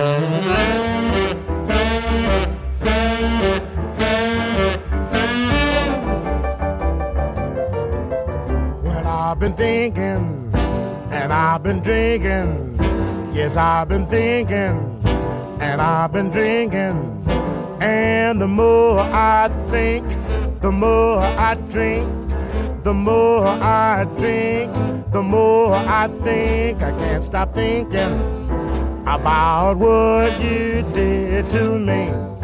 Well, I've been thinking, and I've been drinking. Yes, I've been thinking, and I've been drinking. And the more I think, the more I drink. The more I drink, the more I think. I can't stop thinking about what you did to me.